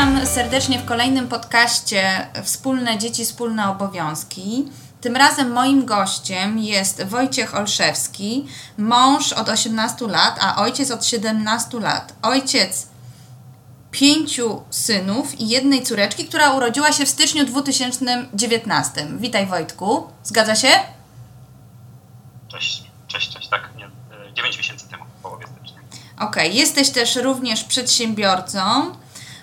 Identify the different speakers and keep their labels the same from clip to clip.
Speaker 1: Witam serdecznie w kolejnym podcaście Wspólne dzieci, wspólne obowiązki. Tym razem moim gościem jest Wojciech Olszewski, mąż od 18 lat, a ojciec od 17 lat. Ojciec pięciu synów i jednej córeczki, która urodziła się w styczniu 2019. Witaj Wojtku, zgadza się?
Speaker 2: Cześć, cześć, cześć, tak, nie, 9 miesięcy temu, w połowie stycznia.
Speaker 1: Okej, okay. jesteś też również przedsiębiorcą.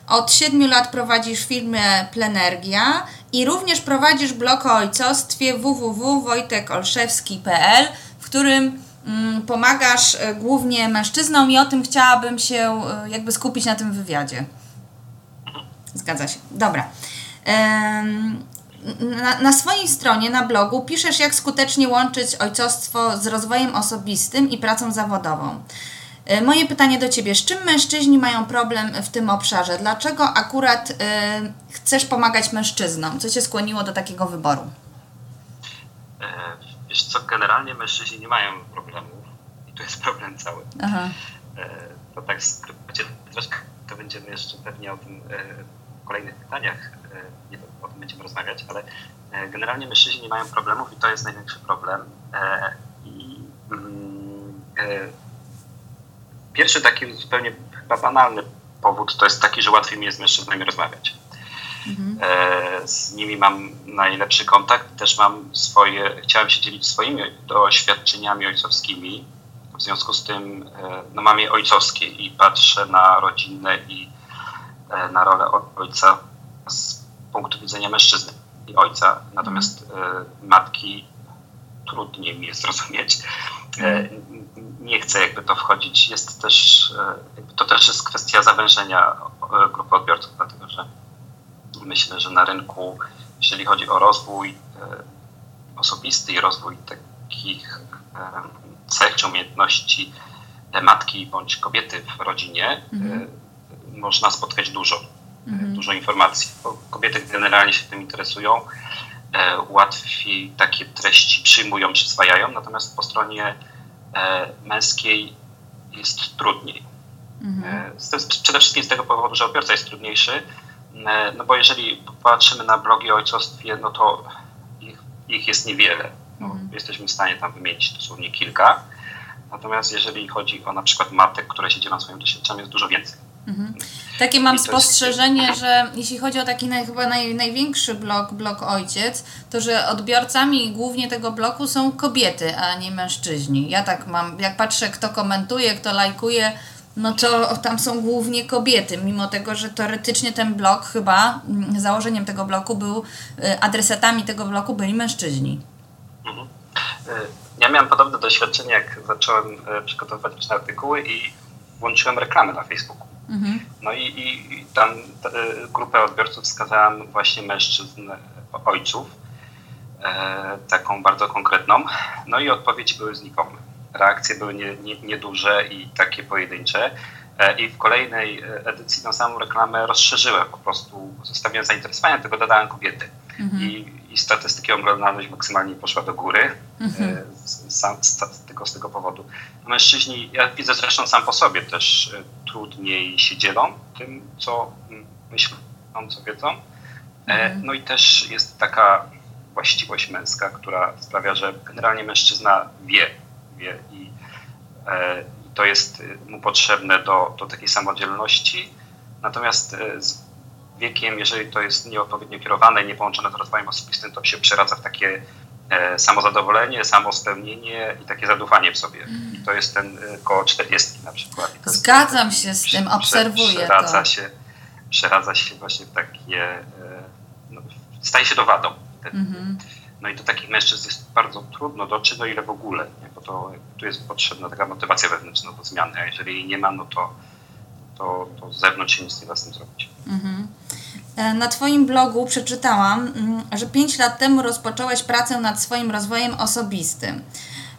Speaker 1: Od 7 lat prowadzisz firmę Plenergia i również prowadzisz blog o ojcostwie www.wojtekolszewski.pl, w którym mm, pomagasz e, głównie mężczyznom i o tym chciałabym się e, jakby skupić na tym wywiadzie. Zgadza się. Dobra. Na, na swojej stronie, na blogu piszesz, jak skutecznie łączyć ojcostwo z rozwojem osobistym i pracą zawodową. E, moje pytanie do Ciebie, z czym mężczyźni mają problem w tym obszarze? Dlaczego akurat y, chcesz pomagać mężczyznom? Co Cię skłoniło do takiego wyboru?
Speaker 2: E, wiesz co, generalnie mężczyźni nie mają problemów i to jest problem cały. Aha. To tak troszkę to będziemy jeszcze pewnie o tym w kolejnych pytaniach nie, o tym będziemy rozmawiać, ale generalnie mężczyźni nie mają problemów i to jest największy problem. I mm, Pierwszy taki zupełnie chyba banalny powód to jest taki, że łatwiej mi jest z mężczyznami rozmawiać. Mhm. E, z nimi mam najlepszy kontakt, też mam swoje, chciałem się dzielić swoimi doświadczeniami ojcowskimi. W związku z tym e, no, mam je ojcowskie i patrzę na rodzinę i e, na rolę ojca z punktu widzenia mężczyzny i ojca. Natomiast mhm. matki trudniej mi jest zrozumieć. Nie chcę jakby to wchodzić. Jest też, e, to też jest kwestia zawężenia e, grupy odbiorców, dlatego że myślę, że na rynku, jeżeli chodzi o rozwój e, osobisty i rozwój takich cech czy umiejętności matki bądź kobiety w rodzinie, mhm. można spotkać dużo, mhm. dużo informacji. Kobiety generalnie się tym interesują, łatwiej takie treści przyjmują, przyswajają, natomiast po stronie męskiej jest trudniej. Mhm. E, przede wszystkim z tego powodu, że odbiorca jest trudniejszy, e, no bo jeżeli patrzymy na blogi o ojcostwie, no to ich, ich jest niewiele. No, mhm. Jesteśmy w stanie tam wymienić dosłownie kilka. Natomiast jeżeli chodzi o na przykład matek, które się dzielą swoim doświadczeniem, jest dużo więcej.
Speaker 1: Mhm. Takie mam spostrzeżenie, że jeśli chodzi o taki naj, chyba naj, największy blog, blog Ojciec, to że odbiorcami głównie tego blogu są kobiety, a nie mężczyźni. Ja tak mam, jak patrzę kto komentuje, kto lajkuje, no to tam są głównie kobiety, mimo tego, że teoretycznie ten blog chyba, mm, założeniem tego bloku był, y, adresatami tego bloku byli mężczyźni. Mhm.
Speaker 2: Y, ja miałem podobne doświadczenie, jak zacząłem y, przygotowywać liczne artykuły i włączyłem reklamy na Facebooku. Mhm. No i, i tam e, grupę odbiorców wskazałem właśnie mężczyzn, ojców, e, taką bardzo konkretną. No i odpowiedzi były znikome. Reakcje były nieduże nie, nie i takie pojedyncze. E, I w kolejnej edycji tą samą reklamę rozszerzyłem, po prostu zostawiłem zainteresowania, tylko dodałem kobiety. Mhm. I, I statystyki oglądalność maksymalnie poszła do góry mhm. z, tylko z tego powodu. Mężczyźni, ja widzę zresztą sam po sobie też trudniej się dzielą tym, co myślą, co wiedzą. Mhm. No i też jest taka właściwość męska, która sprawia, że generalnie mężczyzna wie, wie i, e, to jest mu potrzebne do, do takiej samodzielności. Natomiast e, z wiekiem, jeżeli to jest nieodpowiednio kierowane i nie połączone z rozwojem osobistym, to się przeradza w takie e, samozadowolenie, samospełnienie i takie zadufanie w sobie. Mm. I to jest ten e, koło 40 na przykład.
Speaker 1: Zgadzam się z tym, obserwuję
Speaker 2: przeradza
Speaker 1: to.
Speaker 2: Się, przeradza się właśnie w takie, e, no, staje się to wadą. Mm -hmm. No i do takich mężczyzn jest bardzo trudno dotrzeć, do ile w ogóle, nie? bo to, tu jest potrzebna taka motywacja wewnętrzna do zmiany, a jeżeli jej nie ma, no to, to, to z zewnątrz się nic nie da z tym zrobić. Mhm.
Speaker 1: E, na Twoim blogu przeczytałam, mm, że 5 lat temu rozpocząłeś pracę nad swoim rozwojem osobistym.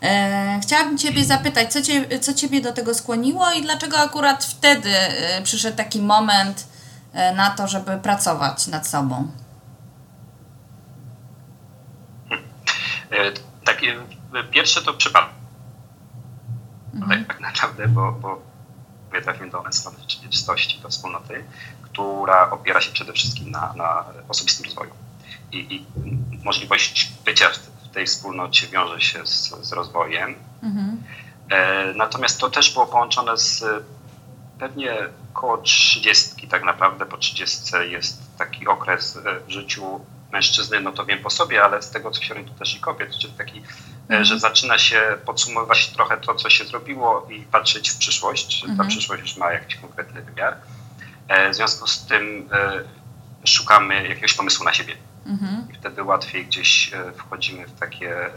Speaker 1: E, chciałabym Ciebie zapytać, co, cie, co Ciebie do tego skłoniło i dlaczego akurat wtedy e, przyszedł taki moment na to, żeby pracować nad sobą?
Speaker 2: Takie, pierwsze to przypadek. Mhm. Tak naprawdę, bo, bo trafiłem do strony rzeczywistości, do wspólnoty, która opiera się przede wszystkim na, na osobistym rozwoju. I, I, możliwość bycia w tej wspólnocie wiąże się z, z rozwojem. Mhm. E, natomiast to też było połączone z pewnie około 30 tak naprawdę, po 30 jest taki okres w życiu mężczyzny, no to wiem po sobie, ale z tego co się orientuję też i kobiet, czyli taki, mhm. że zaczyna się podsumowywać trochę to, co się zrobiło i patrzeć w przyszłość, mhm. ta przyszłość już ma jakiś konkretny wymiar. E, w związku z tym e, szukamy jakiegoś pomysłu na siebie. Mhm. I wtedy łatwiej gdzieś e, wchodzimy w takie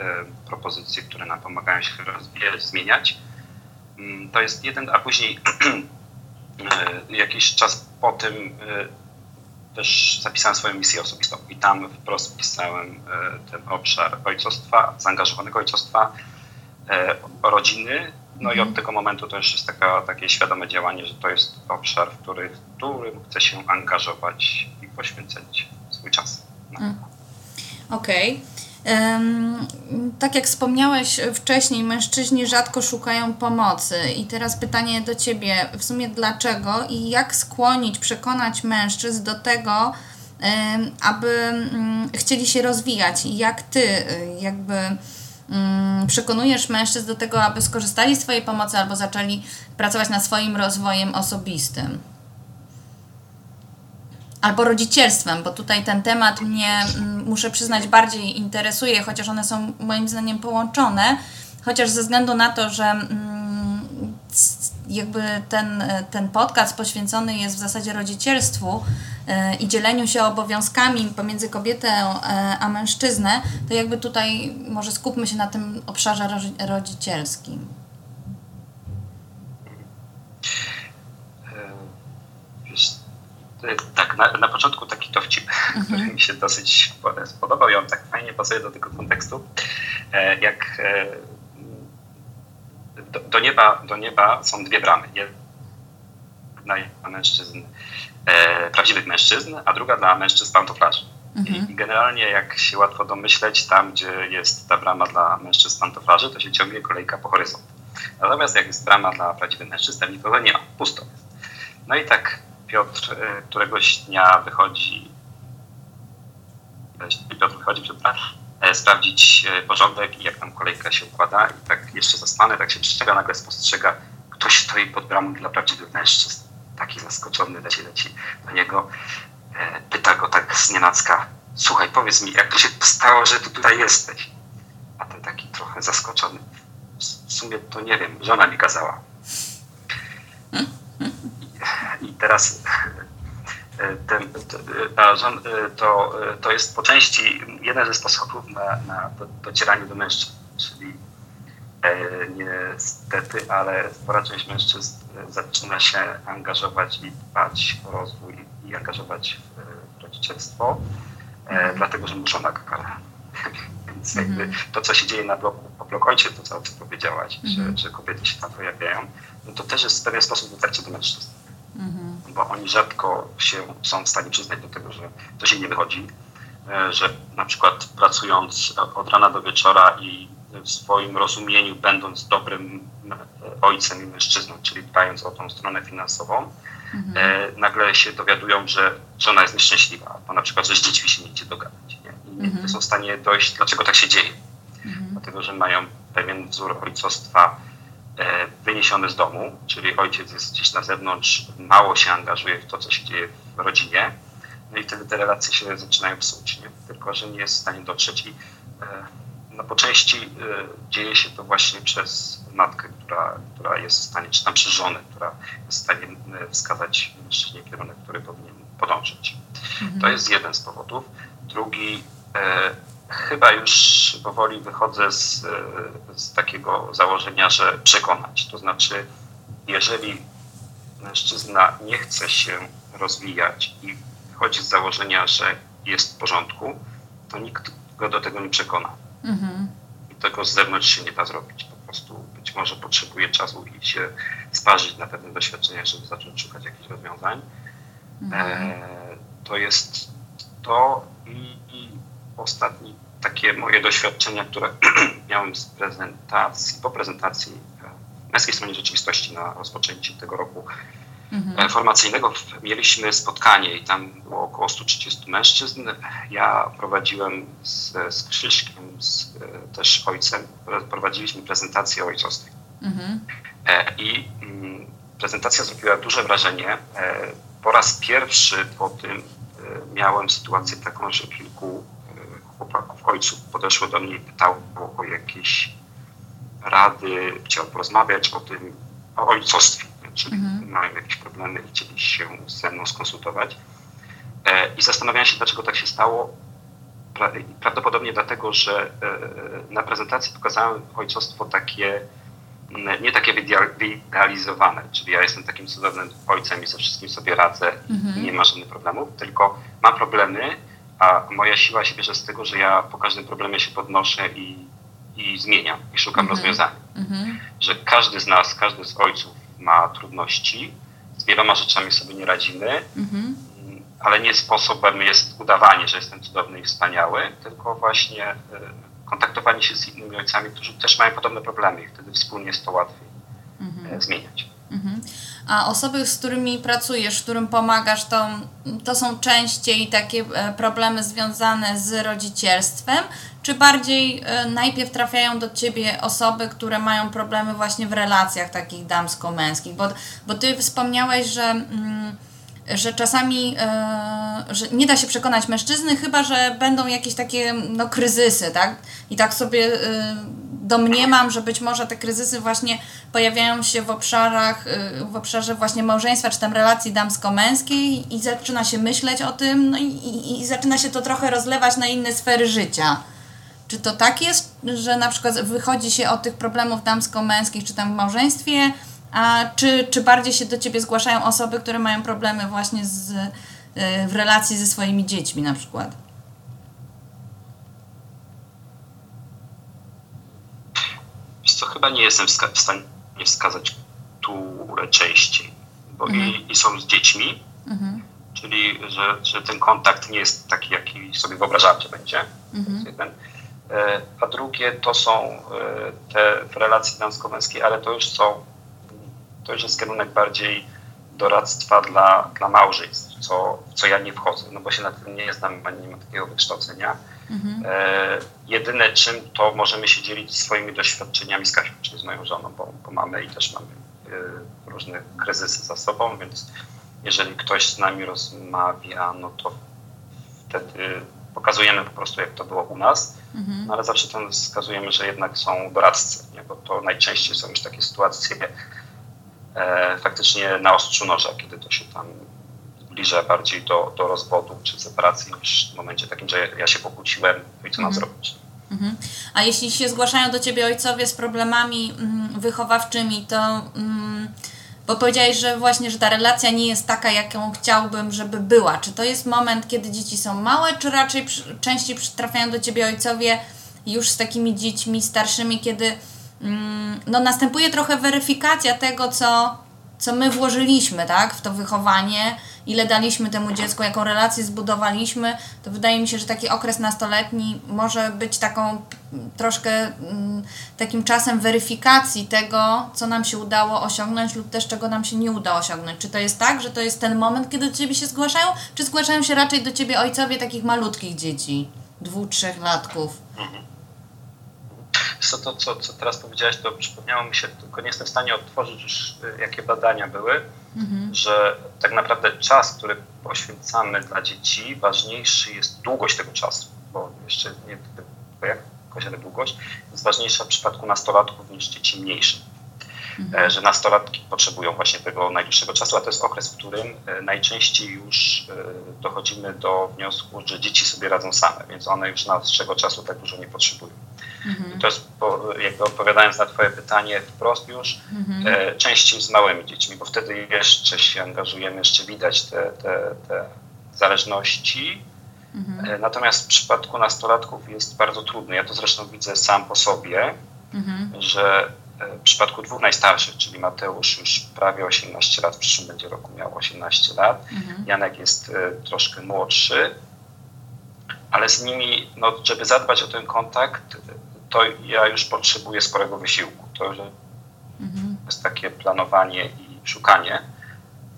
Speaker 2: propozycje, które nam pomagają się rozwijać, zmieniać. Mm, to jest jeden, a później jakiś czas po tym też zapisałem swoją misję osobistą i tam wprost pisałem ten obszar ojcostwa, zaangażowanego ojcostwa, rodziny, no i od mhm. tego momentu to już jest taka, takie świadome działanie, że to jest obszar, w, który, w którym chcę się angażować i poświęcać swój czas. No. Mm.
Speaker 1: Okej. Okay. Tak jak wspomniałeś wcześniej, mężczyźni rzadko szukają pomocy. I teraz pytanie do Ciebie, w sumie dlaczego i jak skłonić, przekonać mężczyzn do tego, aby mm, chcieli się rozwijać i jak Ty y, jakby Mm, przekonujesz mężczyzn do tego, aby skorzystali z Twojej pomocy albo zaczęli pracować nad swoim rozwojem osobistym. Albo rodzicielstwem, bo tutaj ten temat mnie, mm, muszę przyznać, bardziej interesuje, chociaż one są moim zdaniem połączone, chociaż ze względu na to, że mm, jakby ten, ten podcast poświęcony jest w zasadzie rodzicielstwu, E, i dzieleniu się obowiązkami pomiędzy kobietę e, a mężczyznę, to jakby tutaj może skupmy się na tym obszarze rodzicielskim.
Speaker 2: E, wiesz, tak, na, na początku taki dowcip, mhm. który mi się dosyć spodobał i on tak fajnie pasuje do tego kontekstu. Jak do, do, nieba, do nieba są dwie bramy. Jedna dla mężczyzn e, prawdziwych mężczyzn, a druga dla mężczyzn pantoflarzy. Mhm. I generalnie, jak się łatwo domyśleć, tam, gdzie jest ta brama dla mężczyzn pantoflarzy, to się ciągnie kolejka po horyzont. Natomiast jak jest brama dla prawdziwych mężczyzn, nikogo nie ma, pusto jest. No i tak Piotr e, któregoś dnia wychodzi, Piotr wychodzi przed e, sprawdzić e, porządek i jak tam kolejka się układa i tak jeszcze zaspany, tak się przestrzega, nagle spostrzega, ktoś stoi pod bramą dla prawdziwych mężczyzn taki zaskoczony leci, leci do niego, e, pyta go tak z nienacka, słuchaj, powiedz mi, jak to się stało, że ty tutaj jesteś? A ten taki trochę zaskoczony, w sumie to nie wiem, żona mi kazała. I teraz e, ten, ta żon, e, to, to jest po części jeden ze sposobów na, na docieranie do mężczyzn, czyli niestety, ale spora część mężczyzn zaczyna się angażować i dbać o rozwój i angażować w rodzicielstwo, e, mhm. dlatego że muszą na karę. Więc jakby mhm. to, co się dzieje na bloku, po blokojcie, to co, co powiedziałaś, mhm. że, że kobiety się tam pojawiają, no to też jest w pewien sposób dotarcie do mężczyzn. Mhm. Bo oni rzadko się są w stanie przyznać do tego, że to się nie wychodzi, e, że na przykład pracując od rana do wieczora i w swoim rozumieniu, będąc dobrym e, ojcem i mężczyzną, czyli dbając o tą stronę finansową, mhm. e, nagle się dowiadują, że żona jest nieszczęśliwa, bo na przykład, że z dziećmi się nie idzie dogadać. Nie? I mhm. nie są w stanie dojść, dlaczego tak się dzieje. Mhm. Dlatego, że mają pewien wzór ojcostwa wyniesiony z domu, czyli ojciec jest gdzieś na zewnątrz, mało się angażuje w to, co się dzieje w rodzinie, no i wtedy te relacje się zaczynają psuć, nie? tylko że nie jest w stanie dotrzeć i e, no po części y, dzieje się to właśnie przez matkę, która, która jest w stanie, czy tam przez żonę, która jest w stanie wskazać mężczyźnie kierunek, który powinien podążyć. Mhm. To jest jeden z powodów. Drugi, e, chyba już powoli wychodzę z, z takiego założenia, że przekonać. To znaczy, jeżeli mężczyzna nie chce się rozwijać i wychodzi z założenia, że jest w porządku, to nikt go do tego nie przekona. Mhm. I tego z zewnątrz się nie da zrobić. Po prostu być może potrzebuje czasu i się sparzyć na pewnych doświadczeniach, żeby zacząć szukać jakichś rozwiązań. Mhm. E, to jest to i, i ostatni takie moje doświadczenia, które miałem z prezentacji, po prezentacji e, męskiej strony rzeczywistości na rozpoczęcie tego roku mhm. formacyjnego mieliśmy spotkanie i tam było około 130 mężczyzn. Ja prowadziłem z, z Krzyżkiem, z e, też ojcem, prowadziliśmy prezentację o ojcostwie. Mhm. I mm, prezentacja zrobiła duże wrażenie. Po raz pierwszy po tym miałem sytuację taką, że kilku ojców podeszło do mnie i pytało o jakieś rady, chciał porozmawiać o tym, o ojcostwie, czyli mhm. mają jakieś problemy i chcieli się ze mną skonsultować. E, I zastanawiałem się, dlaczego tak się stało. Prawdopodobnie dlatego, że e, na prezentacji pokazałem ojcostwo takie, nie takie wyidealizowane, czyli ja jestem takim cudownym ojcem i ze wszystkim sobie radzę mhm. i nie ma żadnych problemów, tylko mam problemy, a moja siła się bierze z tego, że ja po każdym problemie się podnoszę i, i zmieniam i szukam mhm. rozwiązania. Mhm. Że każdy z nas, każdy z ojców ma trudności, z wieloma rzeczami sobie nie radzimy, mhm. ale nie sposobem jest udawanie, że jestem cudowny i wspaniały, tylko właśnie e, kontaktowanie się z innymi ojcami, którzy też mają podobne problemy i wtedy wspólnie jest to łatwiej mhm. E, zmieniać. Mhm.
Speaker 1: A osoby, z którymi pracujesz, którym pomagasz, to, to są częściej takie e, problemy związane z rodzicielstwem, czy bardziej e, najpierw trafiają do ciebie osoby, które mają problemy właśnie w relacjach takich damsko-męskich? Bo, bo ty wspomniałeś, że. Mm, że czasami e, że nie da się przekonać mężczyzny, chyba że będą jakieś takie no, kryzysy, tak? I tak sobie domniemam, że być może te kryzysy właśnie pojawiają się w obszarach, y, w obszarze właśnie małżeństwa, czy tam relacji damsko-męskiej i zaczyna się myśleć o tym, no i, i, i zaczyna się to trochę rozlewać na inne sfery życia. Czy to tak jest, że na przykład wychodzi się od tych problemów damsko-męskich, czy tam w małżeństwie, a czy, czy bardziej się do Ciebie zgłaszają osoby, które mają problemy właśnie z, y, w relacji ze swoimi dziećmi na przykład?
Speaker 2: Co chyba nie jestem w stanie wskazać, które częściej, bo mhm. i, i, są z dziećmi, mhm. czyli że, że ten kontakt nie jest taki, jaki sobie wyobrażam, że będzie. Mhm. jeden. E, a drugie to są e, te w relacji damsko-męskiej, ale to już są, to już jest kierunek bardziej doradztwa dla, dla małżeństw, co, co ja nie wchodzę, no bo się na tym nie znam, ani nie mam takiego wykształcenia. Mhm. E, jedyne czym to możemy się dzielić swoimi doświadczeniami z Kasią, czyli z moją żoną, bo, bo mamy i też mamy e, różne kryzysy za sobą, więc jeżeli ktoś z nami rozmawia, no to wtedy pokazujemy po prostu, jak to było u nas, mhm. no ale zawsze tam wskazujemy, że jednak są doradcy, nie? bo to najczęściej są już takie sytuacje e, faktycznie na ostrzu noża, kiedy to się tam zbliża bardziej do, do rozwodu czy separacji niż w momencie takim, że ja się pokłóciłem no i co mam mhm. zrobić.
Speaker 1: Mhm. A jeśli się zgłaszają do Ciebie ojcowie z problemami mm, wychowawczymi, to mm, bo powiedziałeś, że właśnie, że ta relacja nie jest taka, jaką chciałbym, żeby była. Czy to jest moment, kiedy dzieci są małe, czy raczej przy, częściej trafiają do Ciebie ojcowie już z takimi dziećmi starszymi, kiedy mm, no, następuje trochę weryfikacja tego, co, co my włożyliśmy tak, w to wychowanie, ile daliśmy temu dziecku, jaką relację zbudowaliśmy, to wydaje mi się, że taki okres nastoletni może być taką troszkę mm, takim czasem weryfikacji tego, co nam się udało osiągnąć lub też czego nam się nie udało osiągnąć. Czy to jest tak, że to jest ten moment, kiedy do Ciebie się zgłaszają, czy zgłaszają się raczej do Ciebie ojcowie takich malutkich dzieci, dwóch, trzech latków? Mhm
Speaker 2: co, to, co, co teraz powiedziałaś, to przypomniało mi się, tylko nie jestem w stanie odtworzyć już, y, jakie badania były, mhm. że tak naprawdę czas, który poświęcamy dla dzieci, ważniejszy jest długość tego czasu, bo jeszcze nie tylko jakość, ale długość, jest ważniejsza w przypadku nastolatków niż dzieci mniejszych. Mhm. że nastolatki potrzebują właśnie tego najdłuższego czasu, a to jest okres, w którym najczęściej już dochodzimy do wniosku, że dzieci sobie radzą same, więc one już naszego czasu tak dużo nie potrzebują. Mhm. To jest, jakby odpowiadając na Twoje pytanie wprost już, mhm. częściej z małymi dziećmi, bo wtedy jeszcze się angażujemy, jeszcze widać te, te, te zależności. Mhm. Natomiast w przypadku nastolatków jest bardzo trudny. Ja to zresztą widzę sam po sobie, mhm. że e, w przypadku dwóch najstarszych, czyli Mateusz już prawie 18 lat, w przyszłym będzie roku miał 18 lat, mhm. Janek jest e, troszkę młodszy, ale z nimi, no, żeby zadbać o ten kontakt, to ja już potrzebuję sporego wysiłku. To mhm. jest takie planowanie i szukanie,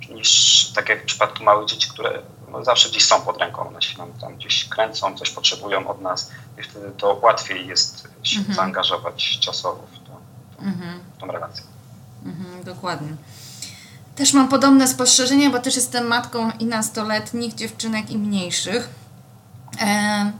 Speaker 2: niż tak jak w przypadku małych dzieci, które no, zawsze gdzieś są pod ręką, one się nam tam gdzieś kręcą, coś potrzebują od nas i wtedy to łatwiej jest się mhm. zaangażować czasowo w, mhm. tą relację.
Speaker 1: Mhm, dokładnie. Też mam podobne spostrzeżenia, bo też jestem matką i nastoletnich dziewczynek i mniejszych. E,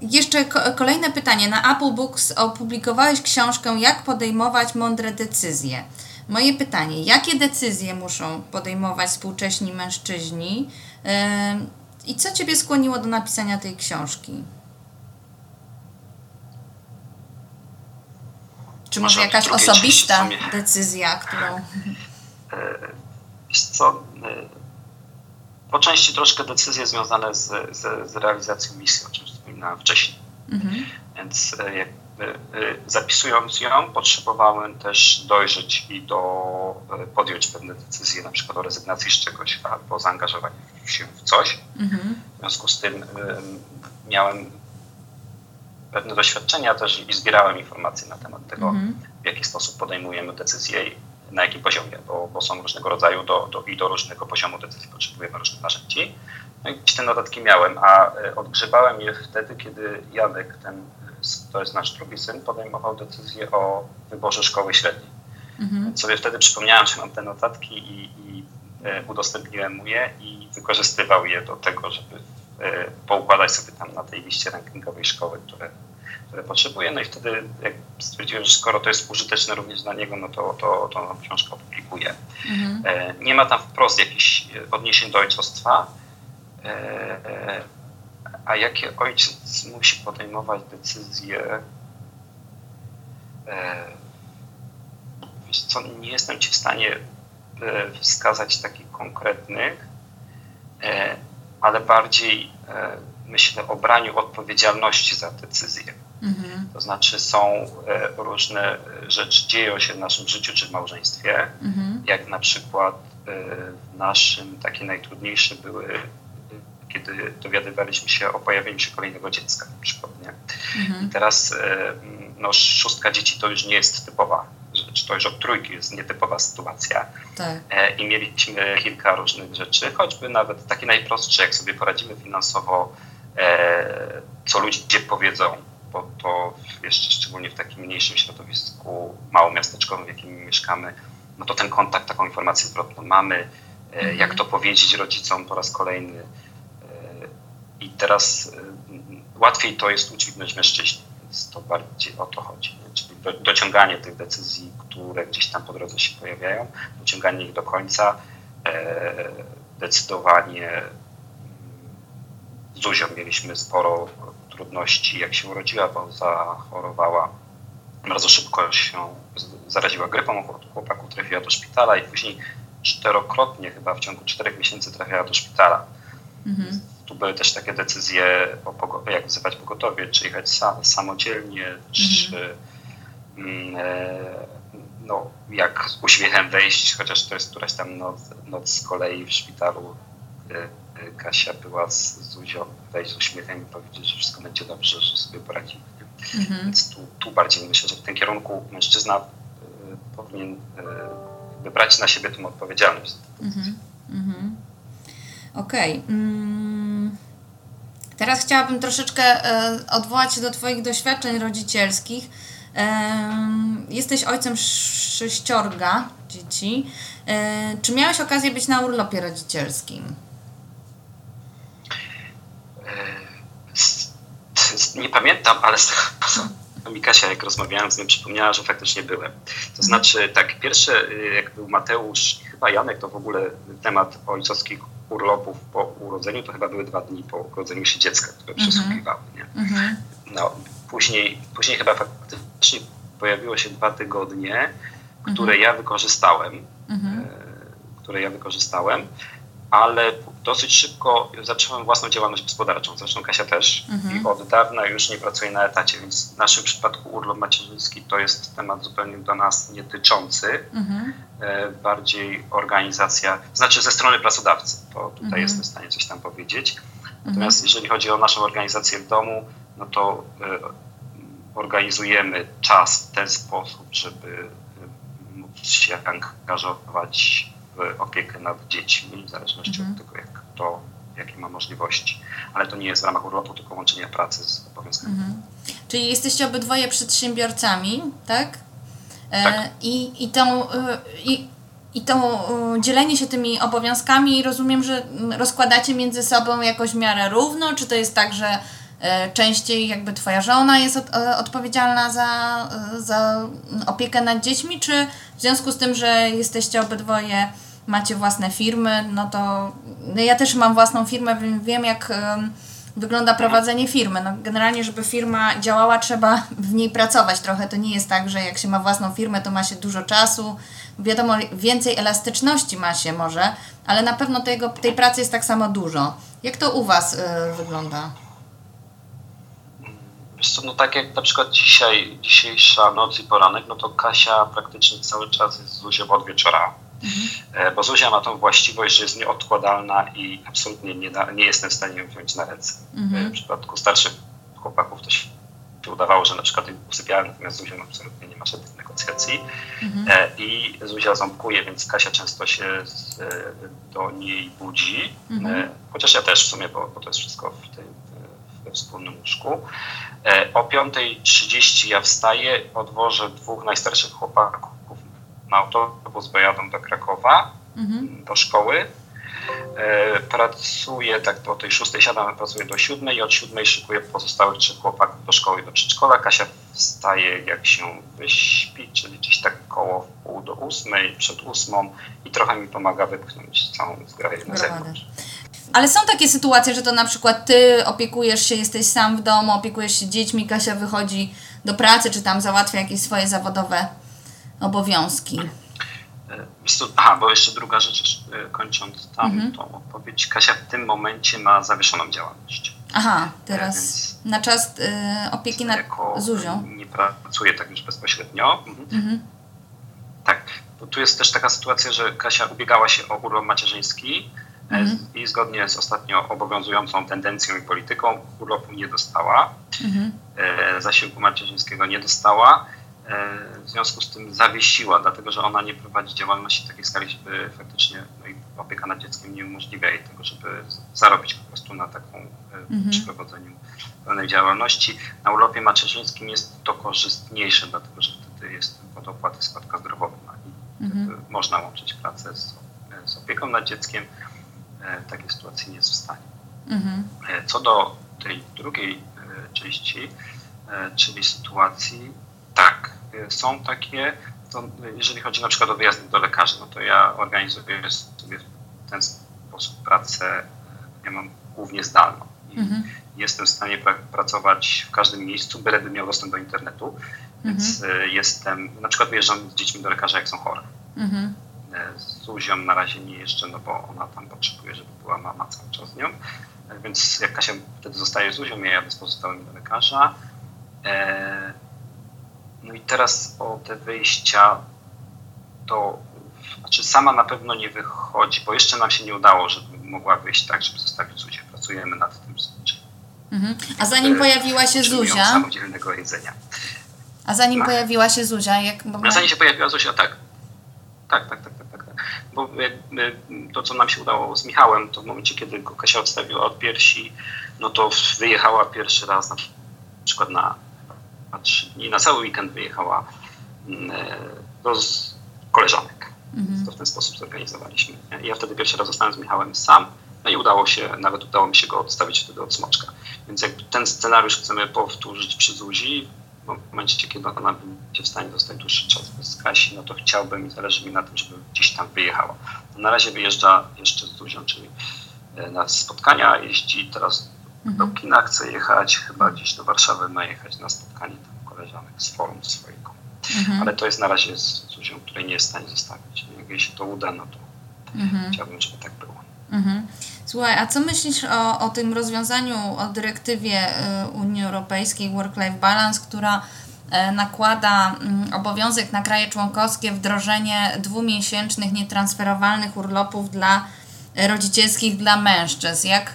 Speaker 1: jeszcze kolejne pytanie. Na Apple Books opublikowałeś książkę Jak podejmować mądre decyzje. Moje pytanie, jakie decyzje muszą podejmować współcześni mężczyźni yy, i co Ciebie skłoniło do napisania tej książki? Czy może, jakaś osobista decyzja, którą... E,
Speaker 2: wiesz co, e, po części troszkę decyzje związane z, z, z realizacją misji, o czym wspominałem wcześniej. Mhm. Więc e, jak Y, y, zapisując ją, potrzebowałem też dojrzeć i do, podjąć pewne decyzje, na przykład o rezygnacji z czegoś albo zaangażowaniu się w coś. Mhm. W związku z tym miałem pewne doświadczenia też i zbierałem informacje na temat tego, mhm. w jaki sposób podejmujemy decyzje i na jakim poziomie, bo, bo są różnego rodzaju do, do, i do różnego poziomu decyzji potrzebujemy różnych narzędzi. No i te notatki miałem, a odgrzebałem je wtedy, kiedy Jadek, ten to jest nasz drugi syn, podejmował decyzję o wyborze szkoły średniej. Mhm. Sobie wtedy przypomniałem, że mam te notatki i, i e, udostępniłem mu je i wykorzystywał je do tego, żeby e, poukładać sobie tam na tej liście rankingowej szkoły, które, które potrzebuje. No i wtedy jak stwierdziłem, że skoro to jest użyteczne również dla niego, no to, to, to książkę opublikuję. Mhm. E, nie ma tam wprost jakichś odniesień do ojcostwa, a jakie ojciec musi podejmować decyzje, e, co, nie jestem ci w stanie e, wskazać takich konkretnych, e, ale bardziej myślę o braniu odpowiedzialności za decyzje. Mhm. To znaczy są różne rzeczy, dzieją się w naszym życiu czy w małżeństwie, mhm. jak na przykład w naszym takie najtrudniejsze były kiedy dowiadywaliśmy się o pojawieniu się kolejnego dziecka na przykład. Nie? Mhm. I teraz e, no, szóstka dzieci to już nie jest typowa rzecz, to już od trójki jest nietypowa sytuacja. Tak. E, I mieliśmy kilka różnych rzeczy, choćby nawet takie najprostsze, jak sobie poradzimy finansowo, e, co ludzie powiedzą, bo to jeszcze szczególnie w takim mniejszym środowisku małomiasteczkowym, w jakim mieszkamy, no to ten kontakt, taką informację zwrotną mamy, mhm. jak to powiedzieć rodzicom po raz kolejny, i teraz łatwiej to jest udźwignąć mężczyźni, więc to bardziej o to chodzi. Czyli do, dociąganie tych decyzji, które gdzieś tam po drodze się pojawiają, dociąganie ich do końca, e, decydowanie z Zuzią mieliśmy sporo trudności, jak się urodziła, bo zachorowała bardzo szybko się zaraziła grypą, chłopaku trafiła do szpitala i później czterokrotnie chyba w ciągu czterech miesięcy trafiła do szpitala. Mhm tu były też takie decyzje, o jak wzywać pogotowie, czy jechać sam, samodzielnie, mhm. czy e, no, jak z uśmiechem wejść, chociaż to jest któraś tam noc, noc z kolei w szpitalu. E, e, Kasia była z Zuzią, wejść z uśmiechem i powiedzieć, że wszystko będzie dobrze, że sobie poradzimy. Mhm. Więc tu, tu bardziej myślę, że w tym kierunku mężczyzna powinien wybrać na siebie tę odpowiedzialność. Mhm. Mhm.
Speaker 1: Okej. Okay. Mm. Teraz chciałabym troszeczkę e, odwołać się do Twoich doświadczeń rodzicielskich. Jesteś ojcem sześciorga dzieci. Czy miałeś okazję być na urlopie rodzicielskim?
Speaker 2: Nie pamiętam, ale mi Kasia, jak rozmawiałem z nim, przypomniała, że faktycznie byłem. To mhm. znaczy, tak, pierwsze, y, jak był Mateusz i chyba Janek, to w ogóle temat ojcowskich urlopów po urodzeniu, to chyba były dwa dni po urodzeniu się dziecka, które mhm. przysługiwały. Nie? Mhm. No, później, później chyba faktycznie pojawiło się dwa tygodnie, które mhm. ja wykorzystałem, mhm. E, które ja wykorzystałem, ale dosyć szybko zacząłem własną działalność gospodarczą. Zresztą Kasia też. Mhm. I od dawna już nie pracuję na etacie, więc w naszym przypadku urlop macierzyński to jest temat zupełnie do nas nietyczący. Mhm. E, bardziej organizacja, znaczy ze strony pracodawcy, to tutaj mhm. jestem w stanie coś tam powiedzieć. Natomiast mhm. jeżeli chodzi o naszą organizację w domu, no to e, organizujemy czas w ten sposób, żeby móc się angażować w opiekę nad dziećmi, w zależności mhm. od tego, jak to, jakie ma możliwości. Ale to nie jest w ramach urlopu, tylko łączenia pracy z obowiązkami. Mhm.
Speaker 1: Czyli jesteście obydwoje przedsiębiorcami, tak?
Speaker 2: E, tak.
Speaker 1: I, i, tą, e, i, i to e, dzielenie się tymi obowiązkami rozumiem, że rozkładacie między sobą jakoś w miarę równo, czy to jest tak, że częściej jakby twoja żona jest od, odpowiedzialna za, za opiekę nad dziećmi, czy w związku z tym, że jesteście obydwoje macie własne firmy, no to no ja też mam własną firmę, wiem jak wygląda prowadzenie firmy. No generalnie, żeby firma działała, trzeba w niej pracować trochę. To nie jest tak, że jak się ma własną firmę, to ma się dużo czasu. Wiadomo, więcej elastyczności ma się może, ale na pewno tego, tej pracy jest tak samo dużo. Jak to u Was y, wygląda?
Speaker 2: Wiesz co, no tak jak na przykład dzisiaj, dzisiejsza noc i poranek, no to Kasia praktycznie cały czas jest z Zuzią od wieczora. Mhm. Bo Zuzia ma tą właściwość, że jest nieodkładalna i absolutnie nie, da, nie jestem w stanie ją wziąć na ręce. Mhm. W przypadku starszych chłopaków to się udawało, że na przykład usypiałem, natomiast Zuzia absolutnie nie ma żadnych negocjacji. Mhm. E, I Zuzia ząbkuje, więc Kasia często się do niej budzi. Mhm. Chociaż ja też w sumie, bo, bo to jest wszystko w tym wspólnym łóżku. O 5.30 ja wstaję, odwożę dwóch najstarszych chłopaków na autobus, bo jadą do Krakowa, mhm. do szkoły. E, pracuję tak do tej szóstej siadam, pracuję do siódmej i od siódmej szykuję pozostałych trzech chłopaków do szkoły do przedszkola. Kasia wstaje jak się wyśpi, czyli gdzieś tak koło w pół do ósmej, przed ósmą i trochę mi pomaga wypchnąć całą zgraję na zewnątrz.
Speaker 1: Ale są takie sytuacje, że to na przykład ty opiekujesz się, jesteś sam w domu, opiekujesz się dziećmi, Kasia wychodzi do pracy, czy tam załatwia jakieś swoje zawodowe obowiązki.
Speaker 2: E, aha, bo jeszcze druga rzecz, e, kończąc tam mhm. tą odpowiedź. Kasia w tym momencie ma zawieszoną działalność.
Speaker 1: Aha, teraz Więc na czas y, opieki nad Zuzią.
Speaker 2: Nie pracuje tak już bezpośrednio. Mhm. Mhm. Tak, bo tu jest też taka sytuacja, że Kasia ubiegała się o urlop macierzyński mhm. i zgodnie z ostatnio obowiązującą tendencją i polityką urlopu nie dostała. Mhm. Zasiłku macierzyńskiego nie dostała E, w związku z tym zawiesiła, dlatego że ona nie prowadzi działalności takiej skali, żeby faktycznie no i opieka nad dzieckiem nie umożliwia jej tego, żeby zarobić po prostu na taką e, mhm. przeprowadzeniu pełnej działalności. Na urlopie macierzyńskim jest to korzystniejsze, dlatego że wtedy jest pod opłaty składka zdrowotna i mhm. można łączyć pracę z, z, opieką nad dzieckiem. E, takiej sytuacji nie jest w stanie. Mhm. Co do tej drugiej części, czyli sytuacji, tak, są takie, to jeżeli chodzi na przykład o wyjazdy do lekarzy, no to ja organizuję sobie w ten sposób pracę, ja mam głównie zdalną. Mhm. Jestem w stanie pra pracować w każdym miejscu, byleby miał dostęp do internetu, więc mhm. Y, jestem, na przykład wyjeżdżam z dziećmi do lekarza, jak są chore. Mhm. Y, z Zuzią na razie nie jeszcze, no bo ona tam potrzebuje, żeby była mama cały czas z nią. Więc jak Kasia wtedy zostaje z Zuzią, ja jadę z pozostałymi do lekarza. E, no i teraz o te wyjścia to znaczy sama na pewno nie wychodzi, bo jeszcze nam się nie udało, żeby mogła wyjść tak, żeby zostawić Zuzię. Pracujemy nad tym
Speaker 1: mhm. A zanim pojawiła się Zuzia...
Speaker 2: samodzielnego jedzenia.
Speaker 1: A zanim no. pojawiła się Zuzia, jak...
Speaker 2: Bo... A zanim się pojawiła Zuzia, tak. Tak, tak, tak, tak, tak. tak. Bo to, co nam się udało z Michałem, to w momencie, kiedy go Kasia odstawiła od piersi, no to wyjechała pierwszy raz na przykład na na trzy dni, na cały weekend wyjechała mm, e, do koleżanek. Mhm. To w ten sposób zorganizowaliśmy. Ja wtedy pierwszy raz zostałem z Michałem sam, no i udało się, nawet udało mi się go odstawić wtedy od Smoczka. Więc jakby ten scenariusz chcemy powtórzyć przy Zuzi, w momencie, kiedy ona będzie w stanie zostać dłuższy czas bez Kasi, no to chciałbym i zależy mi na tym, żeby gdzieś tam wyjechała. Na razie wyjeżdża jeszcze z Zuzią, czyli e, na spotkania, jeździ teraz. Do kina, chce jechać, chyba gdzieś do Warszawy ma jechać na spotkanie tam koleżanek z forum swojego. Mhm. Ale to jest na razie Zuzią, której nie jest w stanie zostawić. Jej się to uda, no to mhm. chciałbym, żeby tak było.
Speaker 1: Mhm. Słuchaj, a co myślisz o, o tym rozwiązaniu, o dyrektywie y, Unii Europejskiej Work-Life Balance, która y, nakłada mm, obowiązek na kraje członkowskie wdrożenie dwumiesięcznych nietransferowalnych urlopów dla rodzicielskich dla mężczyzn. Jak,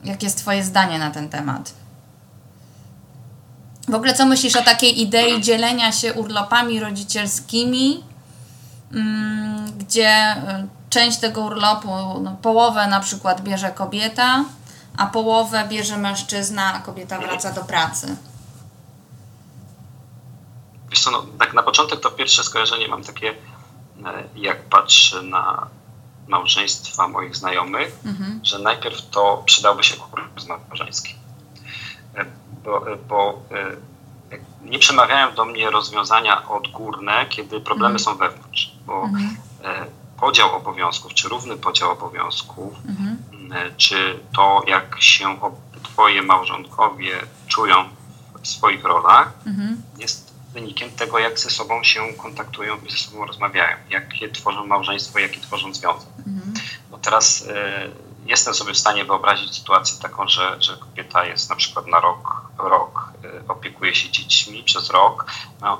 Speaker 1: mm, jak jest Twoje zdanie na ten temat? W ogóle co myślisz o takiej idei dzielenia się urlopami rodzicielskimi, mm, gdzie y, część tego urlopu, no, połowę na przykład bierze kobieta, a połowę bierze mężczyzna, a kobieta wraca do pracy.
Speaker 2: Wiesz co, no, tak na początek to pierwsze skojarzenie mam takie, e, jak patrzę na małżeństwa moich znajomych, mhm. że najpierw to przydałby się kurs małżeński. E, bo, e, bo nie przemawiają do mnie rozwiązania odgórne, kiedy problemy mhm. są wewnątrz. Bo mhm podział obowiązków, czy równy podział obowiązków, mhm. E, czy to, jak się twoje małżonkowie czują w swoich rolach, mhm. jest wynikiem tego, jak ze sobą się kontaktują i ze sobą rozmawiają, jakie tworzą małżeństwo, jakie tworzą związek. Mhm. No teraz y, jestem sobie w stanie wyobrazić sytuację taką, że, że kobieta jest na przykład na rok, rok y, opiekuje się dziećmi przez rok,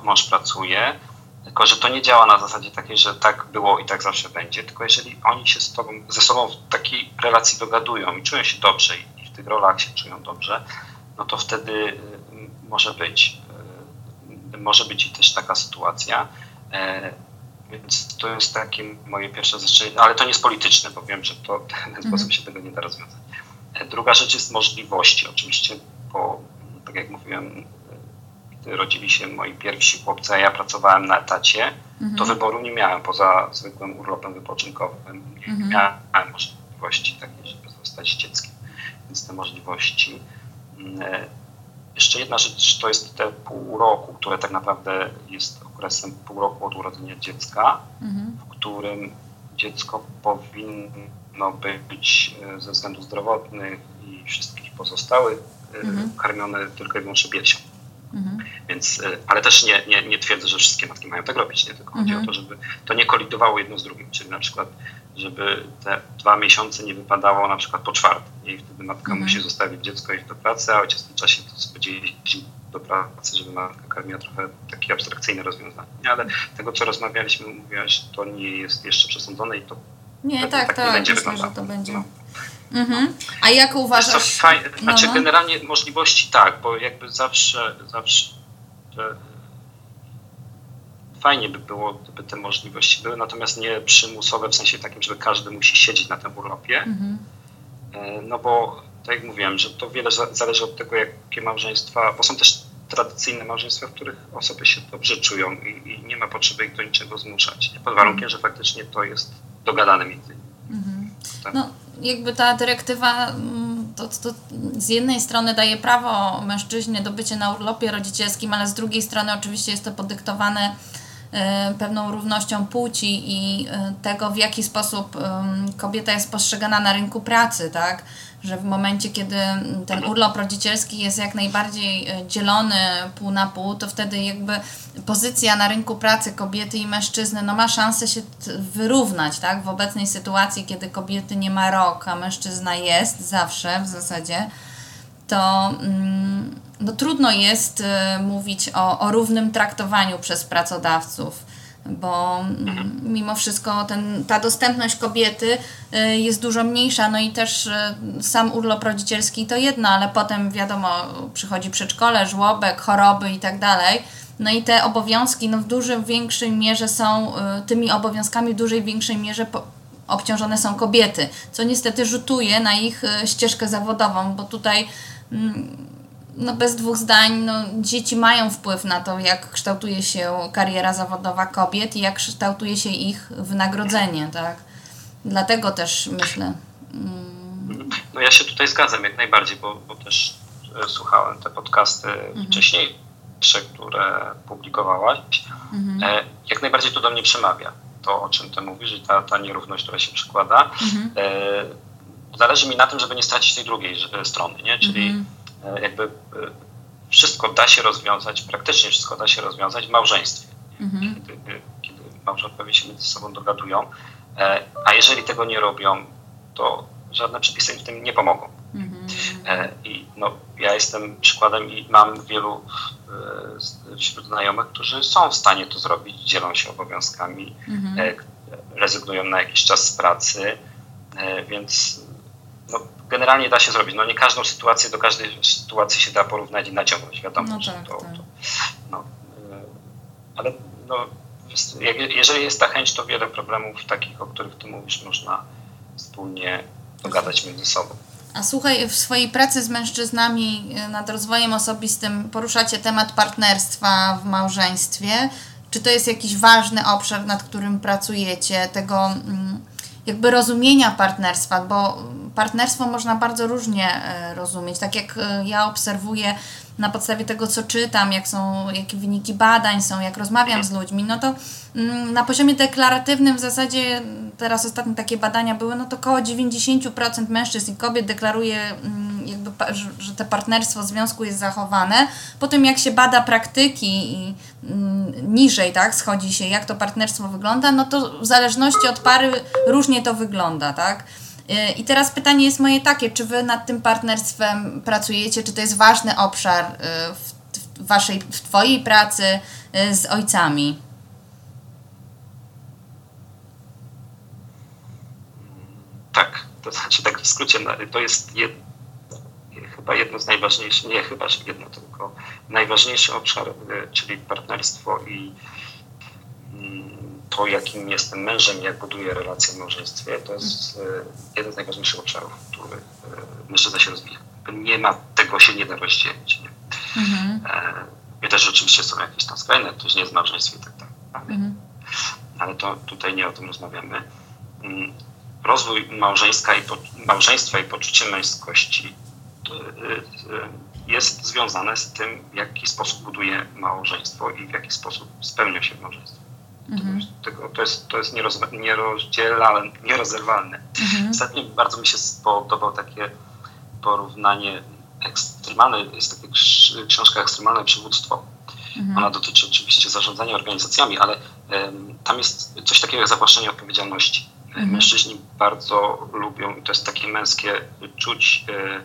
Speaker 2: mąż pracuje, tylko, że to nie działa na zasadzie takiej, że tak było i tak zawsze będzie, tylko jeżeli oni się z tobą, ze sobą w takiej relacji dogadują i czują się dobrze i w tych rolach się czują dobrze, no to wtedy y, może być, może być i też taka sytuacja. E, więc to jest takie moje pierwsze zastrzeżenie, ale to nie jest polityczne, bo wiem, że to w ten mhm. sposób się tego nie da rozwiązać. E, druga rzecz jest możliwości. Oczywiście, bo tak jak mówiłem, gdy rodzili się moi pierwsi chłopcy, a ja pracowałem na etacie, mhm. to wyboru nie miałem poza zwykłym urlopem wypoczynkowym. Nie mhm. miałem możliwości takiej, żeby zostać dzieckiem. Więc te możliwości. Jeszcze jedna rzecz to jest te pół roku, które tak naprawdę jest okresem pół roku od urodzenia dziecka, mhm. w którym dziecko powinno być e, ze względów zdrowotnych i wszystkich pozostałych e, mhm. karmione tylko i wyłącznie piersią. Mhm. Więc, e, ale też nie, nie, nie twierdzę, że wszystkie matki mają tak robić, nie? tylko chodzi o mhm. to, żeby to nie kolidowało jedno z drugim, czyli na przykład, żeby te dwa miesiące nie wypadało na przykład po czwartym i wtedy matka mhm. musi zostawić dziecko i iść do pracy, a ojciec w tym czasie to sobie jeździ do pracy, żeby matka karmiła trochę takie abstrakcyjne rozwiązanie. Ale tego, co rozmawialiśmy, mówiłaś, to nie jest jeszcze przesądzone i to
Speaker 1: nie, tak, tak, tak, będzie myślę, że to będzie. No. Mhm. A jak uważasz?
Speaker 2: Co, faj... Znaczy, no, no. generalnie możliwości tak, bo jakby zawsze, zawsze fajnie by było, gdyby te możliwości były, natomiast nie przymusowe w sensie takim, żeby każdy musi siedzieć na tym urlopie. Mhm. E, no bo tak jak mówiłem, że to wiele zależy od tego, jakie małżeństwa, bo są też tradycyjne małżeństwa, w których osoby się dobrze czują i, i nie ma potrzeby ich do niczego zmuszać. Pod warunkiem, że faktycznie to jest dogadane między nimi. Mhm.
Speaker 1: Tak. No, jakby ta dyrektywa mm, to, to z jednej strony daje prawo mężczyźnie do bycia na urlopie rodzicielskim, ale z drugiej strony oczywiście jest to podyktowane e, pewną równością płci i e, tego, w jaki sposób kobieta jest postrzegana na rynku pracy, tak? Że w momencie, kiedy ten urlop rodzicielski jest jak najbardziej e, dzielony pół na pół, to wtedy jakby pozycja na rynku pracy kobiety i mężczyzny no ma szansę się wyrównać, tak? W obecnej sytuacji, kiedy kobiety nie ma rok, a mężczyzna jest zawsze w zasadzie, to mm, no, trudno jest e, mówić o, o równym traktowaniu przez pracodawców bo mm, mimo wszystko ten, ta dostępność kobiety y, jest dużo mniejsza, no i też y, sam urlop rodzicielski to jedno, ale potem wiadomo, przychodzi przedszkole, żłobek, choroby i tak dalej. No i te obowiązki no w dużej większej mierze są, y, tymi obowiązkami w dużej większej mierze po, obciążone są kobiety, co niestety rzutuje na ich ścieżkę zawodową, bo tutaj mm, no bez dwóch zdań, no, dzieci mają wpływ na to, jak kształtuje się kariera zawodowa kobiet i jak kształtuje się ich wynagrodzenie, tak? Dlatego też myślę.
Speaker 2: Mm. No ja się tutaj zgadzam jak najbardziej, bo, bo też słuchałem te podcasty mhm. wcześniejsze, które publikowałaś, mhm. jak najbardziej to do mnie przemawia. To, o czym ty mówisz, i ta, ta nierówność, która się przykłada. Mhm. Zależy mi na tym, żeby nie stracić tej drugiej strony, nie? czyli mhm. Jakby wszystko da się rozwiązać, praktycznie wszystko da się rozwiązać w małżeństwie. Mhm. Kiedy, kiedy małżonkowie się między sobą dogadują, e, a jeżeli tego nie robią, to żadne przepisy im w tym nie pomogą. Mhm. E, I no, ja jestem przykładem i mam wielu e, wśród znajomych, którzy są w stanie to zrobić, dzielą się obowiązkami, mhm. rezygnują na jakiś czas z pracy, więc no, generalnie da się zrobić. No nie każdą sytuację, do każdej sytuacji się da porównać i naciągnąć, wiadomo, no tak, to, tak. to, no, ale no, jeżeli jest ta chęć, to wiele problemów takich, o których ty mówisz, można wspólnie dogadać między sobą.
Speaker 1: A słuchaj, w swojej pracy z mężczyznami e, nad rozwojem osobistym poruszacie temat partnerstwa w małżeństwie. Czy to jest jakiś ważny obszar, nad którym pracujecie, tego mm, jakby rozumienia partnerstwa, bo partnerstwo można bardzo różnie e, rozumieć. Tak jak e, ja obserwuję na podstawie tego, co czytam, jak są, jakie wyniki badań są, jak rozmawiam z ludźmi, no to mm, na poziomie deklaratywnym w zasadzie, teraz ostatnie takie badania były, no to około 90% mężczyzn i kobiet deklaruje mm, jakby, że te partnerstwo związku jest zachowane. Potem jak się bada praktyki i mm, niżej, tak, schodzi się, jak to partnerstwo wygląda, no to w zależności od pary różnie to wygląda, tak. Y, I teraz pytanie jest moje takie, czy wy nad tym partnerstwem pracujecie, czy to jest ważny obszar y, w, waszej, w twojej pracy y, z ojcami?
Speaker 2: Tak, to znaczy tak w skrócie, no, to jest jed, chyba jedno z najważniejszych, nie chyba jedno, tylko najważniejszy obszar, czyli partnerstwo i to, jakim jestem mężem, jak buduję relacje w małżeństwie, to jest e, jeden z najważniejszych obszarów, w których e, mężczyzna się rozwija. Nie ma, tego się nie da rozdzielić. Nie? Mhm. E, też oczywiście są jakieś tam skrajne, ktoś nie jest w małżeństwie i tak dalej. Mhm. Ale to tutaj nie o tym rozmawiamy. Mm, rozwój małżeństwa i, po, małżeństwa i poczucie męskości jest związane z tym, w jaki sposób buduje małżeństwo i w jaki sposób spełnia się w małżeństwie. Mhm. To jest, to jest nierozdzielalne, nierozerwalne. Mhm. Ostatnio bardzo mi się spodobało takie porównanie ekstremalne, jest taka książka Ekstremalne Przywództwo. Mhm. Ona dotyczy oczywiście zarządzania organizacjami, ale um, tam jest coś takiego jak zawłaszczenie odpowiedzialności. Mhm. Mężczyźni bardzo lubią, i to jest takie męskie, czuć e,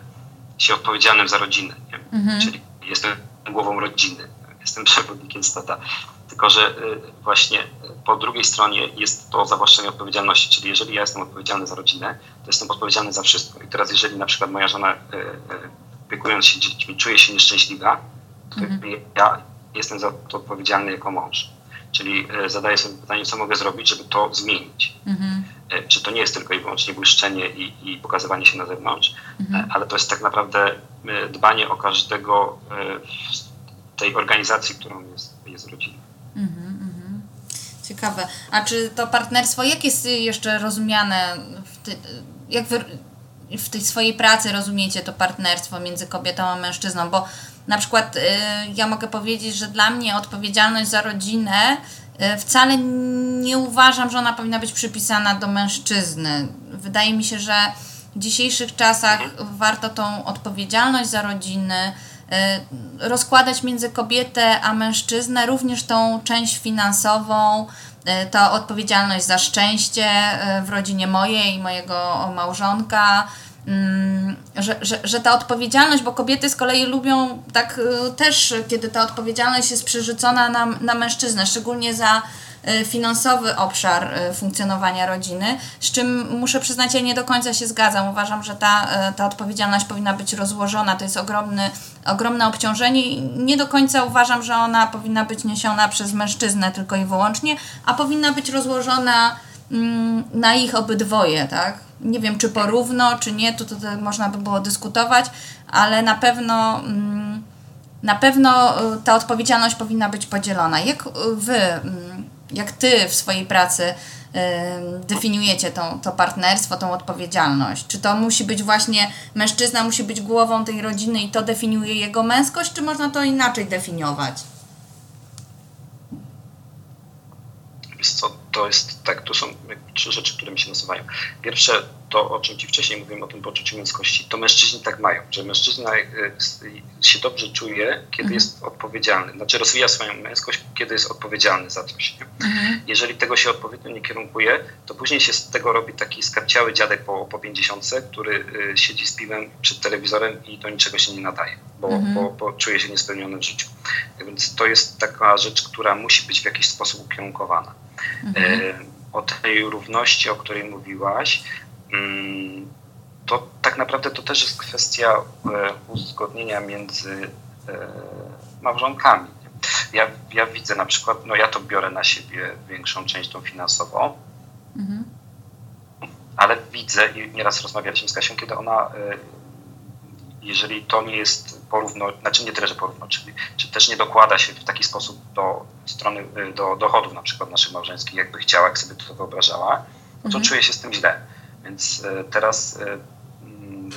Speaker 2: się odpowiedzialnym za rodzinę. Mhm. Czyli jestem głową rodziny, jestem przewodnikiem stada. Tylko, że y, właśnie po drugiej stronie jest to zawłaszczenie odpowiedzialności, czyli jeżeli ja jestem odpowiedzialny za rodzinę, to jestem odpowiedzialny za wszystko. I teraz jeżeli na przykład moja żona y, y, opiekując się dziećmi czuje się nieszczęśliwa, to mhm. ja jestem za to odpowiedzialny jako mąż. Czyli zadaję sobie pytanie, co mogę zrobić, żeby to zmienić. Mhm. Czy to nie jest tylko i wyłącznie błyszczenie i, i pokazywanie się na zewnątrz, mhm. ale to jest tak naprawdę dbanie o każdego w tej organizacji, którą jest, jest rodzina. Mhm,
Speaker 1: mhm. Ciekawe. A czy to partnerstwo, jak jest jeszcze rozumiane, w ty, jak wy w tej swojej pracy rozumiecie to partnerstwo między kobietą a mężczyzną? Bo na przykład y, ja mogę powiedzieć, że dla mnie odpowiedzialność za rodzinę y, wcale nie uważam, że ona powinna być przypisana do mężczyzny. Wydaje mi się, że w dzisiejszych czasach warto tą odpowiedzialność za rodzinę E, rozkładać między kobietę a mężczyznę również tą część finansową, e, ta odpowiedzialność za szczęście e, w rodzinie mojej i mojego małżonka, mm, że, że, że ta odpowiedzialność, bo kobiety z kolei lubią tak też, kiedy ta odpowiedzialność jest przerzucona na, na mężczyznę, szczególnie za finansowy obszar e, funkcjonowania rodziny, z czym muszę przyznać, ja nie do końca się zgadzam. Uważam, że ta, e, ta odpowiedzialność powinna być rozłożona. To jest ogromny, ogromne obciążenie i nie do końca uważam, że ona powinna być niesiona przez mężczyznę tylko i wyłącznie, a powinna być rozłożona mm, na ich obydwoje, tak? Nie wiem, czy porówno, czy nie, to, to, to można by było dyskutować, ale na pewno mm, na pewno ta odpowiedzialność powinna być podzielona. Jak wy mm, jak ty w swojej pracy definiujecie tą, to partnerstwo, tą odpowiedzialność? Czy to musi być właśnie, mężczyzna musi być głową tej rodziny i to definiuje jego męskość, czy można to inaczej definiować?
Speaker 2: Wiesz co, to jest tak, to są trzy rzeczy, które mi się nasuwają. Pierwsze, to o czym Ci wcześniej mówiłem, o tym poczuciu męskości, to mężczyźni tak mają, że mężczyzna e, się dobrze czuje, kiedy mhm. jest odpowiedzialny, znaczy rozwija swoją męskość, kiedy jest odpowiedzialny za coś. Mhm. Jeżeli tego się odpowiednio nie kierunkuje, to później się z tego robi taki skarciały dziadek po, po 50, który e, siedzi z piwem przed telewizorem i do niczego się nie nadaje, bo, mhm. bo, bo czuje się niespełniony w życiu. Więc to jest taka rzecz, która musi być w jakiś sposób ukierunkowana. Mhm. E, o tej równości, o której mówiłaś, mm, to tak naprawdę to też jest kwestia e, uzgodnienia między e, małżonkami. Ja, ja widzę na przykład, no ja to biorę na siebie większą część tą finansową, mhm. ale widzę i nieraz rozmawialiśmy z Kasią, kiedy ona, jeżeli to nie jest porówno, znaczy nie tyle, że porówno, czyli czy też nie dokłada się w taki sposób do strony, do dochodów na przykład naszych małżeńskich, jakby chciała, jak sobie to wyobrażała, no to mhm. czuje się z tym źle. Więc e, teraz mm,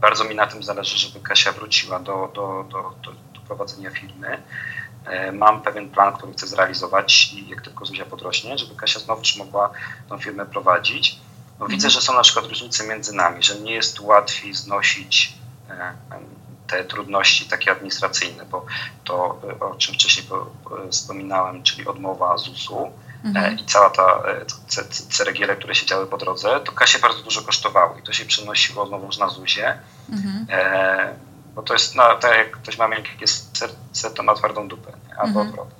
Speaker 2: bardzo mi na tym zależy, żeby Kasia wróciła do, do, do, do, prowadzenia firmy. Mam pewien plan, który chcę zrealizować i jak tylko Zuzia podrośnie, żeby Kasia znowu mogła tą firmę prowadzić. Widzę, że są na przykład różnice między nami, że nie jest łatwiej znosić te trudności takie administracyjne, bo to, o czym wcześniej wspominałem, czyli odmowa ZUS-u mhm. E, i cała ta e, ceregiele, które się działy po drodze, to Kasie bardzo dużo kosztowało i to się przenosiło znowu na ZUS-ie, mhm. e, bo to jest, no, tak jak ktoś ma miękkie serce, to ma twardą dupę, nie? albo mhm. odwrotnie.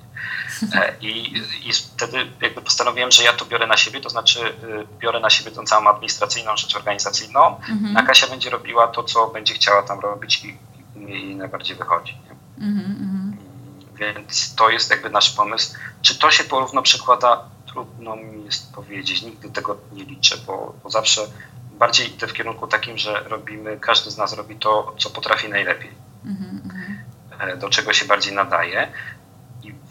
Speaker 2: I, I wtedy jakby postanowiłem, że ja to biorę na siebie, to znaczy y, biorę na siebie tą całą administracyjną rzecz organizacyjną, mhm. a Kasia będzie robiła to, co będzie chciała tam robić i, i jej najbardziej wychodzi. Mhm, mhm, Więc to jest jakby nasz pomysł. Czy to się porówno przekłada? Trudno mi jest powiedzieć. Nigdy tego nie liczę, bo, bo zawsze bardziej idę w kierunku takim, że robimy, każdy z nas robi to, co potrafi najlepiej. Mhm. E, do czego się bardziej nadaje.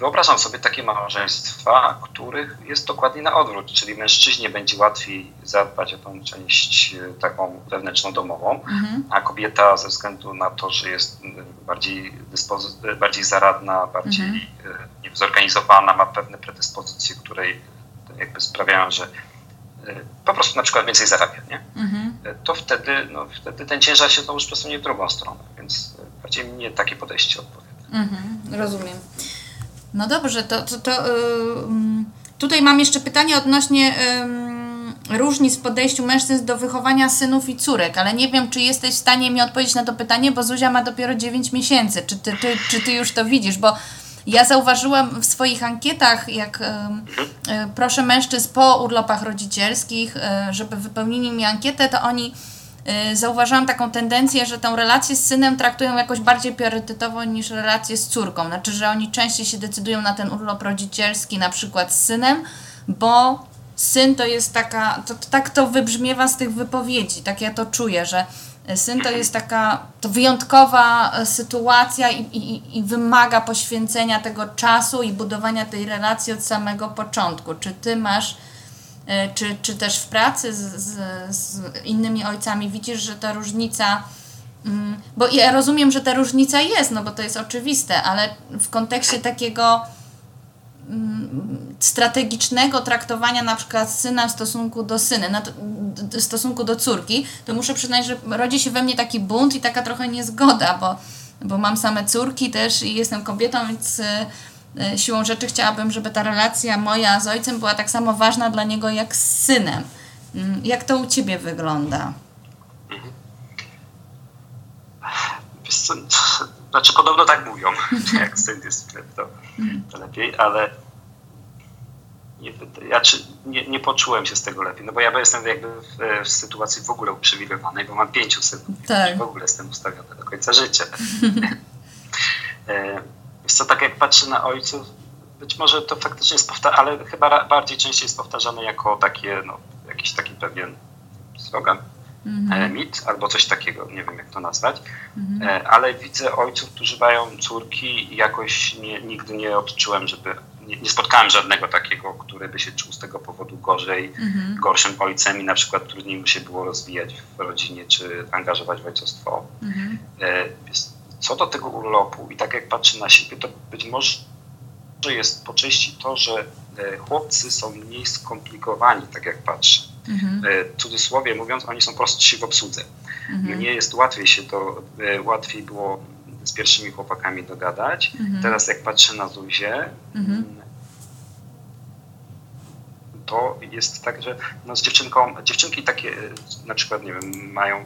Speaker 2: Wyobrażam sobie takie małżeństwa, których jest dokładnie na odwrót, czyli mężczyźnie będzie łatwiej zadbać o tą część e, taką wewnętrzną domową, mhm. a kobieta ze względu na to, że jest bardziej, bardziej zaradna, bardziej mhm. E, zorganizowana, ma pewne predyspozycje, które jakby sprawiają, że e, po prostu na przykład więcej zarabia, nie? Mhm. to wtedy, no, wtedy ten ciężar się to już przesunie w drugą stronę, więc bardziej mnie takie podejście odpowiada.
Speaker 1: Mhm, rozumiem. No dobrze, to, to, to yy, tutaj mam jeszcze pytanie odnośnie yy, różnic w podejściu mężczyzn do wychowania synów i córek, ale nie wiem, czy jesteś w stanie mi odpowiedzieć na to pytanie, bo Zuzia ma dopiero 9 miesięcy. Czy ty, ty, czy ty już to widzisz? Bo ja zauważyłam w swoich ankietach, jak yy, proszę mężczyzn po urlopach rodzicielskich, y, żeby wypełnili mi ankietę, to oni Y, zauważyłam taką tendencję, że tę relację z synem traktują jakoś bardziej priorytetowo niż relację z córką. Znaczy, że oni częściej się decydują na ten urlop rodzicielski, na przykład z synem, bo syn to jest taka, to, to, tak to wybrzmiewa z tych wypowiedzi, tak ja to czuję, że syn to jest taka to wyjątkowa e, sytuacja i, i, i wymaga poświęcenia tego czasu i budowania tej relacji od samego początku. Czy ty masz czy, czy też w pracy z, z, z innymi ojcami widzisz, że ta różnica mm, bo ja rozumiem, że ta różnica jest, no bo to jest oczywiste, ale w kontekście takiego mm, strategicznego traktowania na przykład syna w stosunku do syna, no w stosunku do córki, to muszę przyznać, że rodzi się we mnie taki bunt i taka trochę niezgoda, bo, bo mam same córki też i jestem kobietą, więc E, siłą rzeczy chciałabym, żeby ta relacja moja z ojcem była tak samo ważna dla niego jak z synem. Mm, jak to u Ciebie wygląda? Mhm.
Speaker 2: Wiesz co, znaczy podobno tak mówią, jak syn jest to, to lepiej, ale nie, ja czy, nie, nie, poczułem się z tego lepiej, no bo ja jestem jakby w, w sytuacji w ogóle uprzywilejowanej, bo mam pięciu synów, tak. w ogóle jestem ustawiony do końca życia. E, Wiesz co, tak jak patrzę na ojców, być może to faktycznie jest powtarzane, ale chyba bardziej częściej jest powtarzane jako takie, no, jakiś taki pewien slogan, mm-hmm. mit albo coś takiego, nie wiem jak to nazwać, mm-hmm. ale widzę ojców, którzy mają córki i jakoś nie, nigdy nie odczułem, żeby nie, nie, spotkałem żadnego takiego, który by się czuł z tego powodu gorzej, mhm. gorszym ojcem i na przykład trudniej mu się było rozwijać w rodzinie czy angażować w ojcostwo. Mhm. E, co do tego urlopu i tak jak patrzę na siebie, to być może jest po części to, że e, chłopcy są mniej skomplikowani, tak jak patrzę. Mhm. E, w cudzysłowie mówiąc, oni są prostsi w obsłudze. Mhm. Mnie jest łatwiej się to, łatwiej było z pierwszymi chłopakami dogadać. Mhm. Teraz jak patrzę na Zuzię, mhm. to jest tak, że no z dziewczynką, dziewczynki takie na przykład, nie wiem, mają,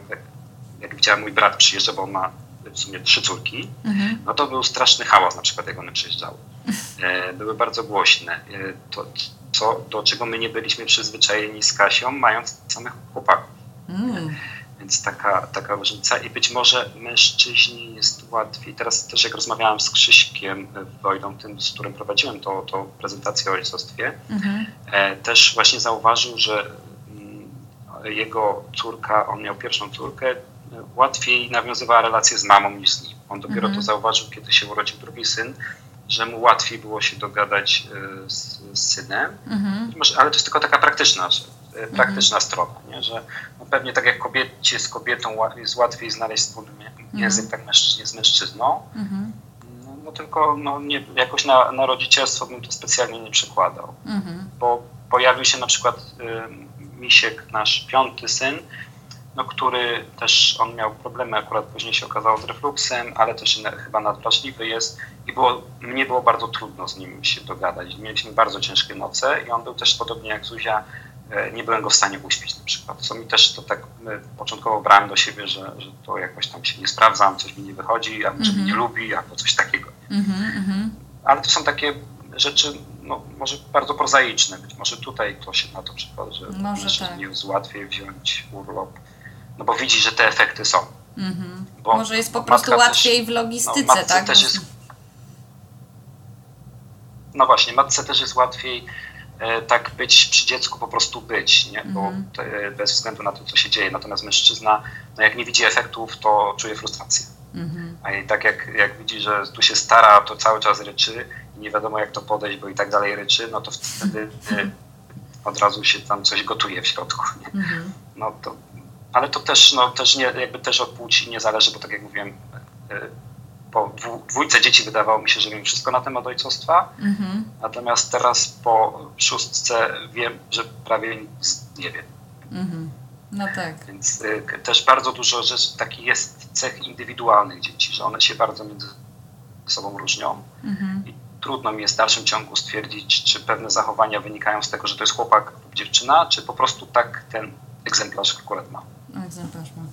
Speaker 2: jak widziałem, mój brat przyjeżdża, bo on ma w sumie trzy córki, mhm. no to był straszny hałas na przykład, jak one przyjeżdżały. E, były bardzo głośne. E, to, co, do czego my nie byliśmy przyzwyczajeni z Kasią, mając samych chłopaków. Mm. Więc taka, taka różnica i być może mężczyźni jest łatwiej. Teraz też jak rozmawiałam z Krzyśkiem Wojdą, tym, z którym prowadziłem tą, tą prezentację o ojcostwie, mhm. e, też właśnie zauważył, że mm, jego córka, on miał pierwszą córkę, e, łatwiej nawiązywała relacje z mamą niż z nim. On dopiero mhm. to zauważył, kiedy się urodził drugi syn, że mu łatwiej było się dogadać e, z, z synem, mhm. ale to jest tylko taka praktyczna E, praktyczna mhm. strona, nie? że no pewnie tak jak kobiecie z kobietą jest łatwiej znaleźć wspólny język, mhm. tak mężczyźnie z mężczyzną, mhm. no, no, tylko no, nie, jakoś na, na rodzicielstwo bym to specjalnie nie przekładał, mhm. bo pojawił się na przykład y, Misiek, nasz piąty syn, no, który też on miał problemy, akurat później się okazało z refluksem, ale też chyba nadwrażliwy jest i było, mnie było bardzo trudno z nim się dogadać. Mieliśmy bardzo ciężkie noce i on był też podobnie jak Zuzia E, nie byłem go w stanie uśpić na przykład. Co mi też to tak e, początkowo brałem do siebie, że, że to jakoś tam się nie sprawdzam, coś mi nie wychodzi, albo mm -hmm. mnie nie lubi, albo coś takiego. Mm -hmm. Ale to są takie rzeczy, no, może bardzo prozaiczne. Być może tutaj to się na to przykład, że może tak. nie jest łatwiej wziąć urlop, no bo widzi, że te efekty są.
Speaker 1: Bo może jest po prostu łatwiej też, w logistyce, no, tak?
Speaker 2: Też jest, no właśnie, matce też jest łatwiej E, tak być przy dziecku, po prostu być, nie? Bo mm. te, bez względu na to, co się dzieje. Natomiast mężczyzna, no jak nie widzi efektów, to czuje frustrację. Mm. A i tak jak, jak widzi, że tu się stara, to cały czas ryczy i nie wiadomo jak to podejść, bo i tak dalej ryczy, no to wtedy mm. od razu się tam coś gotuje w środku. Nie? Mm. No to, ale to też, no, też nie, jakby też od płci nie zależy, bo tak jak mówiłem, e, po dwójce dzieci wydawało mi się, że wiem wszystko na temat ojcostwa, mm-hmm. natomiast teraz po szóstce wiem, że prawie nic nie wiem. Mm-hmm.
Speaker 1: No tak.
Speaker 2: Więc y, też bardzo dużo rzeczy, takich jest cech indywidualnych dzieci, że one się bardzo między sobą różnią mm-hmm. i trudno mi jest w dalszym ciągu stwierdzić, czy pewne zachowania wynikają z tego, że to jest chłopak lub dziewczyna, czy po prostu tak ten egzemplarz akurat ma.
Speaker 1: Egzemplarz ma.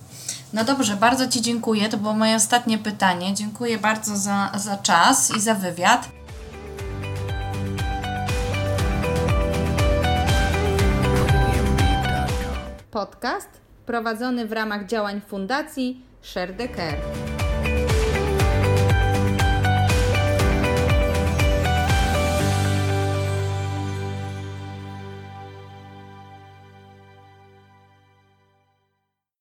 Speaker 1: No dobrze, bardzo Ci dziękuję. To było moje ostatnie pytanie. Dziękuję bardzo za, za czas i za wywiad. Podcast prowadzony w ramach działań Fundacji Share the Care.